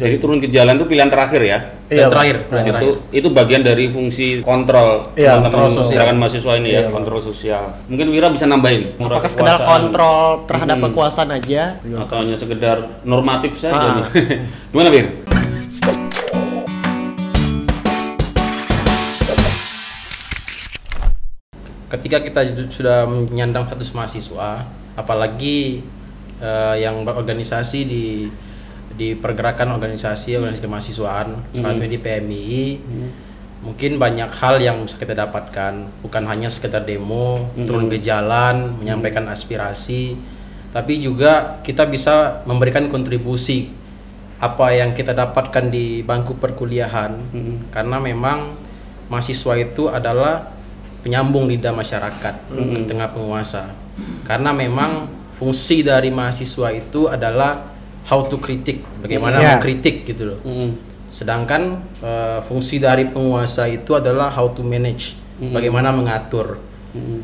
Jadi turun ke jalan itu pilihan terakhir ya. Iya, Dan terakhir, terakhir. itu itu bagian dari fungsi kontrol Iya, teman-teman kontrol sosial. gerakan mahasiswa ini ya, kontrol sosial. Mungkin Wira bisa nambahin. Apakah sekedar kontrol terhadap Mm-mm. kekuasaan aja? atau hanya sekedar normatif saja Ah. nih. Gimana Bir? ketika kita sudah menyandang status mahasiswa, apalagi eh, yang berorganisasi di di pergerakan organisasi organisasi kemahasiswaan, sepatutnya di PMI, mungkin banyak hal yang bisa kita dapatkan, bukan hanya sekedar demo, turun ke jalan, menyampaikan aspirasi, tapi juga kita bisa memberikan kontribusi apa yang kita dapatkan di bangku perkuliahan, karena memang mahasiswa itu adalah penyambung lidah masyarakat ke tengah penguasa. Karena memang fungsi dari mahasiswa itu adalah how to kritik, bagaimana Ya. mengkritik gitu loh. Mm-mm. Sedangkan eh, fungsi dari penguasa itu adalah how to manage, bagaimana mengatur. Mm-mm.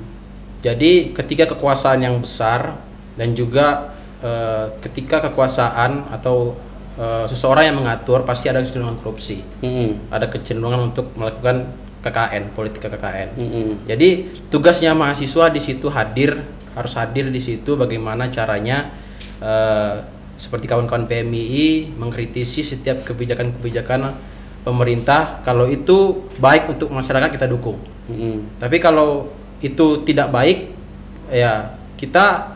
Jadi ketika kekuasaan yang besar dan juga eh, ketika kekuasaan atau eh, seseorang yang mengatur pasti ada kecenderungan korupsi, Mm-mm. ada kecenderungan untuk melakukan KKN, politik KKN. Mm-mm. Jadi tugasnya mahasiswa di situ hadir, harus hadir di situ bagaimana caranya seperti kawan-kawan PMII mengkritisi setiap kebijakan-kebijakan pemerintah kalau itu baik untuk masyarakat kita dukung. Mm-mm. Tapi kalau itu tidak baik ya kita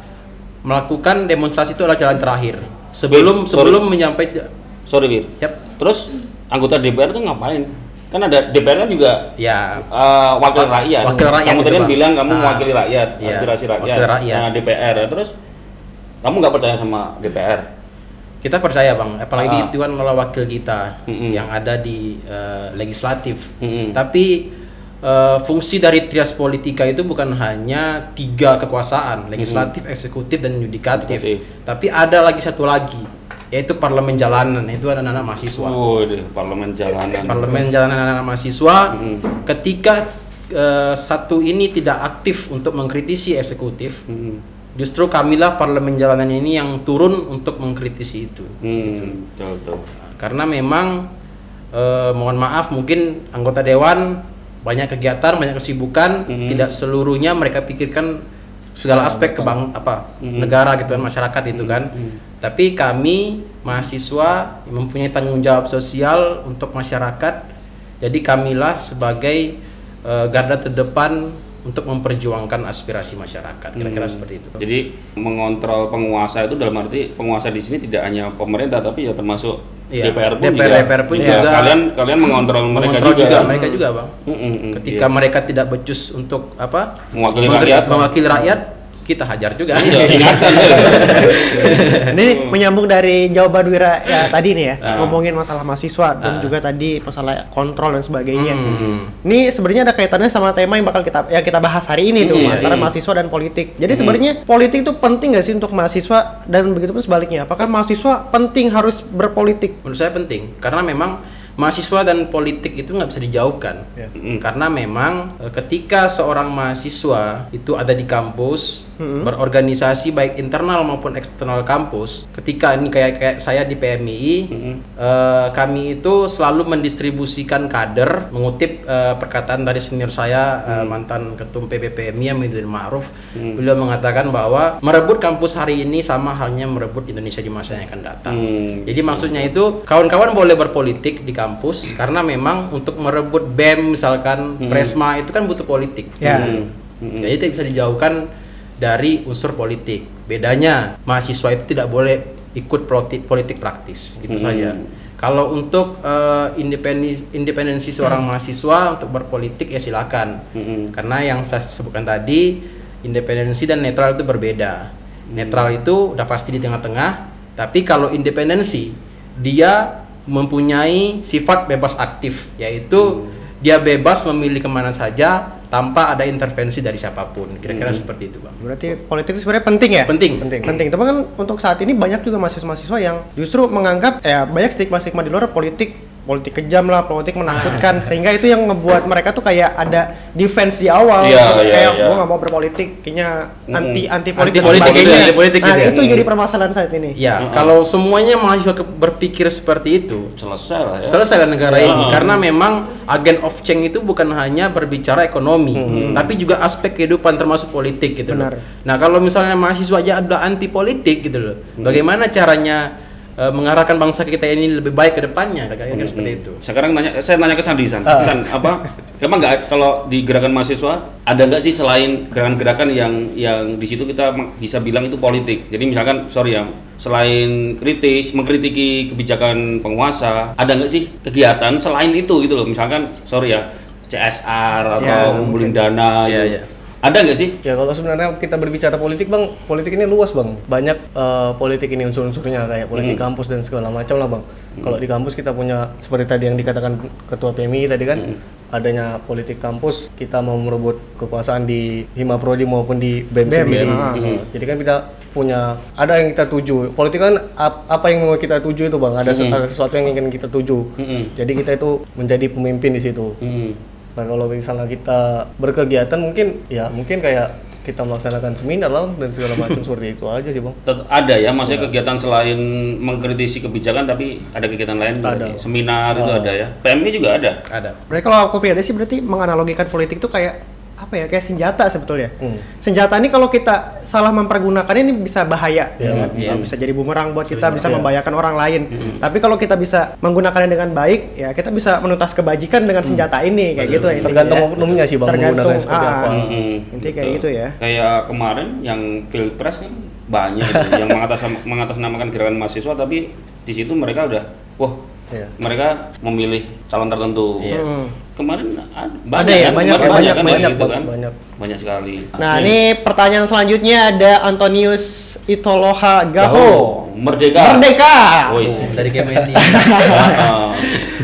melakukan demonstrasi itu adalah jalan terakhir. Sebelum Sorry. sebelum menyampaikan Sorry Bir. Yap. Terus anggota DPR tuh ngapain? Kan ada DPR kan juga ya eh, wakil rakyat. Wakil rakyat Kamu itu, tadi kan Bang. bilang kamu Ah, mewakili rakyat, iya, aspirasi rakyat. wakil rakyat. Nah, DPR. Terus kamu nggak percaya sama DPR? Kita percaya bang, apalagi Ah. itu kan adalah wakil kita Mm-mm. yang ada di eh, legislatif. Mm-mm. Tapi eh, fungsi dari trias politika itu bukan hanya tiga kekuasaan, legislatif, eksekutif, dan yudikatif. Yudikatif. Tapi ada lagi satu lagi, yaitu parlemen jalanan. Itu ada anak-anak mahasiswa. Oh, di parlemen jalanan. Parlemen jalanan anak-anak mahasiswa. Mm. Ketika eh, satu ini tidak aktif untuk mengkritisi eksekutif, Mm. Justru kamilah parlemen jalanan ini yang turun untuk mengkritisi itu. Hmm, betul, betul. karena memang eh, mohon maaf mungkin anggota dewan banyak kegiatan banyak kesibukan Mhm. tidak seluruhnya mereka pikirkan segala aspek kebang apa Mhm. negara gitu kan masyarakat itu kan Mhm. tapi kami mahasiswa yang mempunyai tanggung jawab sosial untuk masyarakat jadi kamilah sebagai eh, garda terdepan untuk memperjuangkan aspirasi masyarakat kira-kira Hmm. seperti itu Jadi mengontrol penguasa itu dalam arti penguasa di sini tidak hanya pemerintah tapi ya termasuk Iya, DPR pun DPR, juga. DPR pun Iya, juga Kalian kalian mengontrol mereka mengontrol juga. juga mereka juga bang Mm, mm, mm, ketika iya. mereka tidak becus untuk apa Mewakili rakyat. mewakili rakyat kita hajar juga Iya, ingatkan. Ini menyambung dari jawaban Wira ya tadi nih ya, Ah. ngomongin masalah mahasiswa dan Ah. juga tadi masalah kontrol dan sebagainya. Hmm. Ini sebenarnya ada kaitannya sama tema yang bakal kita yang kita bahas hari ini tuh Hmm, iya, antara iya. mahasiswa dan politik. Jadi sebenarnya politik itu penting nggak sih untuk mahasiswa dan begitu pun sebaliknya. Apakah mahasiswa penting harus berpolitik? menurut saya penting karena memang mahasiswa dan politik itu nggak bisa dijauhkan Ya. Mm. karena memang eh, ketika seorang mahasiswa itu ada di kampus Mm-mm. berorganisasi baik internal maupun eksternal kampus ketika ini kayak kayak saya di PMI Mm-mm. eh, kami itu selalu mendistribusikan kader mengutip eh, perkataan dari senior saya eh, mantan ketum PBPMI Hamidun Ma'ruf beliau mengatakan bahwa merebut kampus hari ini sama halnya merebut Indonesia di masa yang akan datang Hmm. jadi maksudnya itu kawan-kawan boleh berpolitik di kampus karena memang untuk merebut BEM misalkan Presma itu kan butuh politik. Ya. Hmm. Hmm. Jadi tidak bisa dijauhkan dari unsur politik. Bedanya mahasiswa itu tidak boleh ikut politik politik praktis gitu Hmm. saja. Kalau untuk eh, independensi independensi seorang mahasiswa untuk berpolitik ya silakan. Hmm. Karena yang saya sebutkan tadi independensi dan netral itu berbeda. Netral itu udah pasti di tengah-tengah, tapi kalau independensi dia mempunyai sifat bebas aktif, yaitu dia bebas memilih ke mana saja tanpa ada intervensi dari siapa pun. Kira-kira seperti itu, bang. Berarti politik itu sebenarnya penting ya? Penting. Penting. Penting. Tapi kan untuk saat ini banyak juga mahasiswa-mahasiswa yang justru menganggap ya banyak stigma-stigma di luar politik politik kejam lah, politik menakutkan sehingga itu yang ngebuat mereka tuh kayak ada defense di awal Iya, iya, kayak iya. gua nggak mau berpolitik, kayaknya Mm. anti anti politik, dan sebagainya. gitu ya, anti-politik nah, gitu ya. itu Mm. jadi permasalahan saat ini. Ya, Heeh. kalau semuanya mahasiswa berpikir seperti itu, selesai lah ya selesai lah negara Ya. ini karena memang agen of change itu bukan hanya berbicara ekonomi tapi juga aspek kehidupan termasuk politik gitu Benar. loh. Nah, kalau misalnya mahasiswa aja udah anti politik gitu loh. Bagaimana caranya eh, mengarahkan bangsa kita ini lebih baik ke depannya kira-kira seperti itu. Sekarang nanya, saya nanya ke Sandi, San. Ah. San, apa? Emang nggak kalau di gerakan mahasiswa ada nggak sih selain gerakan-gerakan yang yang di situ kita bisa bilang itu politik? Jadi misalkan, sorry ya, selain kritis, mengkritiki kebijakan penguasa, ada nggak sih kegiatan selain itu gitu loh? Misalkan, sorry ya, CSR atau Ya, ngumpulin dana, Iya, gitu. iya. Ada nggak sih? Ya kalau sebenarnya kita berbicara politik bang, politik ini luas bang. Banyak eh, politik ini unsur-unsurnya kayak politik Hmm. kampus dan segala macam lah bang. Kalau di kampus kita punya seperti tadi yang dikatakan ketua PMI tadi kan, Hmm. adanya politik kampus kita mau merebut kekuasaan di hima prodi maupun di bem, BEM, sendiri. Jadi kan kita punya ada yang kita tuju. Politik kan ap- apa yang mau kita tuju itu bang. Ada, se- ada sesuatu yang ingin kita tuju. Mm-mm. Jadi kita itu menjadi pemimpin di situ. Hmm. Nah kalau misalnya kita berkegiatan mungkin ya mungkin kayak kita melaksanakan seminar lah dan segala macam seperti itu aja sih bang. Ada ya, maksudnya kegiatan selain mengkritisi kebijakan tapi ada kegiatan lain Ada. berarti. seminar itu ada ya. PMI juga ada. Ada. Berarti kalau aku pribadi sih berarti menganalogikan politik itu kayak apa ya kayak senjata sebetulnya. Hmm. Senjata ini kalau kita salah mempergunakan ini bisa bahaya, ya Iya, kan? iya. bisa jadi bumerang buat kita, bisa Iya. membahayakan orang lain. Tapi kalau kita bisa menggunakannya dengan baik, ya kita bisa menuntas kebajikan dengan senjata ini, kayak gitu ya. Tergantung ya. oknumnya sih, Bang, Tergantung, menggunakannya seperti ah, apa. Mm-mm. Intinya kayak gitu ya. Kayak kemarin yang pilpres kan banyak itu yang mengatas mengatasnamakan gerakan mahasiswa tapi di situ mereka udah wah Iya. mereka memilih calon tertentu. Iya. Hmm. Kemarin ad- Ada ya, kan? banyak, Kemarin banyak, kan, banyak, gitu kan? banyak. Banyak sekali. Nah, ini pertanyaan selanjutnya ada Antonius Itoloha Gaho. Merdeka. Merdeka. Wis. Dari Kemendi. Ah,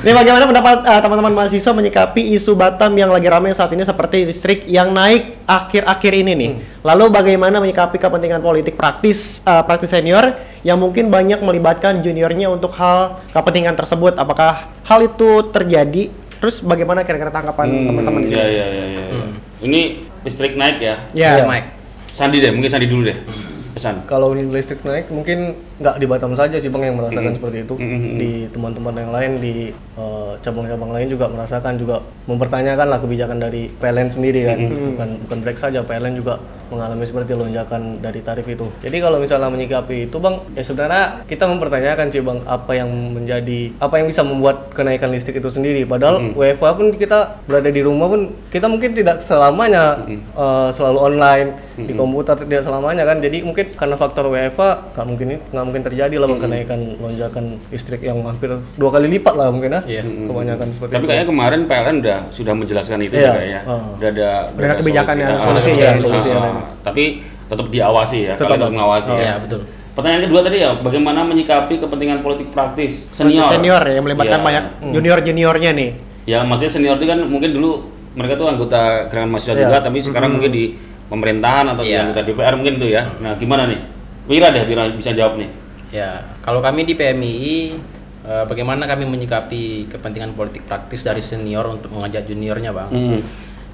Ini bagaimana pendapat uh, teman-teman mahasiswa menyikapi isu Batam yang lagi ramai saat ini seperti listrik yang naik akhir-akhir ini nih. Lalu bagaimana menyikapi kepentingan politik praktis uh, praktis senior yang mungkin banyak melibatkan juniornya untuk hal kepentingan tersebut? Apakah hal itu terjadi? Terus bagaimana kira-kira tanggapan hmm, teman-teman di ya, sini? ya, ya, ya, ya. Ini listrik naik ya. Ya. Mike. Sandi deh, mungkin Sandi dulu deh. Pesan. Kalau listrik naik mungkin nggak di Batam saja sih bang yang merasakan Mm-mm. seperti itu. Mm-mm. Di teman-teman yang lain di eh, cabang-cabang lain juga merasakan juga mempertanyakan lah kebijakan dari PLN sendiri kan. Bukan bukan break saja PLN juga mengalami seperti lonjakan dari tarif itu. Jadi kalau misalnya menyikapi itu bang, ya sebenarnya kita mempertanyakan sih bang apa yang menjadi apa yang bisa membuat kenaikan listrik itu sendiri. Padahal WFA pun kita berada di rumah pun kita mungkin tidak selamanya eh, selalu online di komputer tidak selamanya kan. Jadi mungkin karena faktor WFA nggak mungkin nggak mungkin terjadi lah bang kenaikan lonjakan listrik yang hampir dua kali lipat lah mungkin ya. Iya. Kebanyakan seperti Tapi itu. kayaknya kemarin PLN udah sudah menjelaskan itu Iya. ya kayaknya. Ah. Udah ada Udah ada kebijakannya, solusi. Ah, solusinya, ada solusi ah, yang ah. Tapi tetap diawasi ya, Tetap, tetap mengawasi Iya, ya. betul. Pertanyaan kedua tadi ya, bagaimana menyikapi kepentingan politik praktis senior? Senior ya yang melibatkan Iya. banyak junior-juniornya nih. Ya maksudnya senior itu kan mungkin dulu mereka tuh anggota gerakan mahasiswa Iya. juga, tapi sekarang mungkin di pemerintahan atau di Iya. anggota DPR mungkin tuh ya. Nah gimana nih? Wira deh, Wira bisa jawab nih. Ya, kalau kami di PMI eh, bagaimana kami menyikapi kepentingan politik praktis dari senior untuk mengajak juniornya, Bang? Hmm.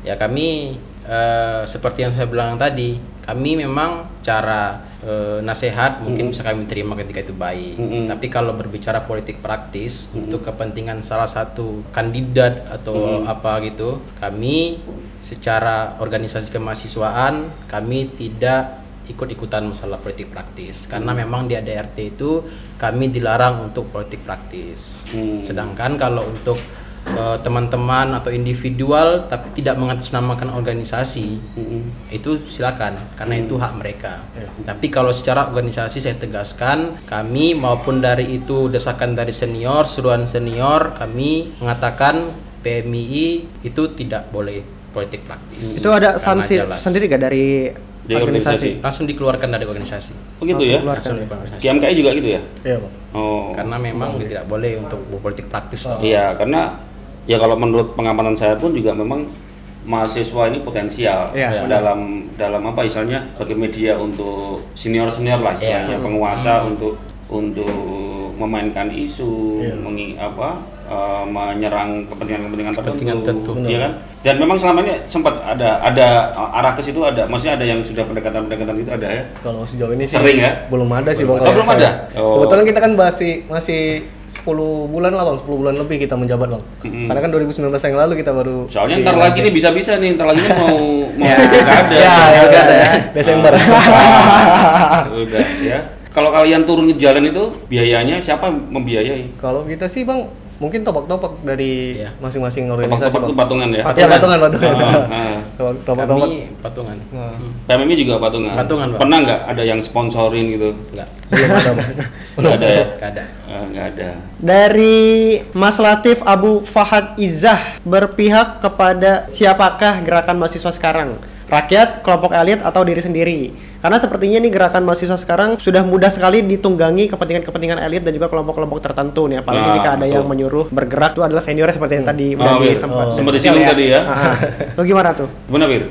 Ya kami eh, seperti yang saya bilang tadi, kami memang cara eh, nasihat mungkin bisa kami terima ketika itu baik. Mm-mm. Tapi kalau berbicara politik praktis untuk kepentingan salah satu kandidat atau apa gitu, kami secara organisasi kemahasiswaan kami tidak ikut-ikutan masalah politik praktis karena memang di ADRT itu kami dilarang untuk politik praktis. Hmm. Sedangkan kalau untuk eh, teman-teman atau individual tapi tidak mengatasnamakan organisasi Hmm. itu silakan karena itu hak mereka. Tapi kalau secara organisasi saya tegaskan kami maupun dari itu desakan dari senior, seruan senior kami mengatakan PMI itu tidak boleh politik praktis. Itu ada sanksi sendiri gak dari, Dari organisasi. langsung dikeluarkan dari organisasi. Begitu ya? Keluarkan Langsung ya. dari organisasi. KMKI juga gitu ya? Iya bang. Oh. Karena memang tidak boleh untuk politik praktis. Pak. Iya, karena ya kalau menurut pengamatan saya pun juga memang mahasiswa ini potensial Iya. dalam dalam apa istilahnya sebagai media untuk senior senior lah istilahnya Iya. penguasa untuk untuk memainkan isu, Iya. mengi- apa eh, menyerang kepentingan-kepentingan Kepentingan tertentu, tertentu. iya kan? Dan memang selama ini sempat ada ada arah ke situ ada, maksudnya ada yang sudah pendekatan-pendekatan itu ada ya. Kalau sejauh ini sih Sering ya? belum ada sih Belum bang. ada. kalau Oh, belum ada? Oh. Kebetulan kita kan masih masih 10 bulan lah bang, 10 bulan lebih kita menjabat bang. Mm-mm. Karena kan 2019 yang lalu kita baru. Soalnya ntar lagi nih bisa-bisa nih, ntar lagi nih mau mau Ya. ada. Ya, ya, Nggak ada ya. Desember. Ah, Udah ya. Kalau kalian turun ke jalan itu biayanya siapa membiayai? Kalau kita sih bang, mungkin topak-topak dari Iya. masing-masing organisasi Topak-topak itu patungan ya? Ya patungan patungan. Ah, ah. Topak- Topak-topak. Kami patungan. Nah, PMMI juga patungan. Patungan, Pak. Pernah nggak ada yang sponsorin gitu? Enggak. belum ada. Nggak ada ya? Enggak ada. Ah, nggak ada. Dari Mas Latif Abu Fahad Izzah berpihak kepada siapakah gerakan mahasiswa sekarang? Rakyat, kelompok elit, atau diri sendiri? Karena sepertinya nih gerakan mahasiswa sekarang sudah mudah sekali ditunggangi kepentingan-kepentingan elit dan juga kelompok-kelompok tertentu nih. Apalagi Nah, jika ada betul. yang menyuruh bergerak itu adalah senior seperti yang tadi Oh, udah iya. disempat Oh. Sempat disinggung tadi ya. Ah, ah. Itu gimana tuh? Gimana Bir?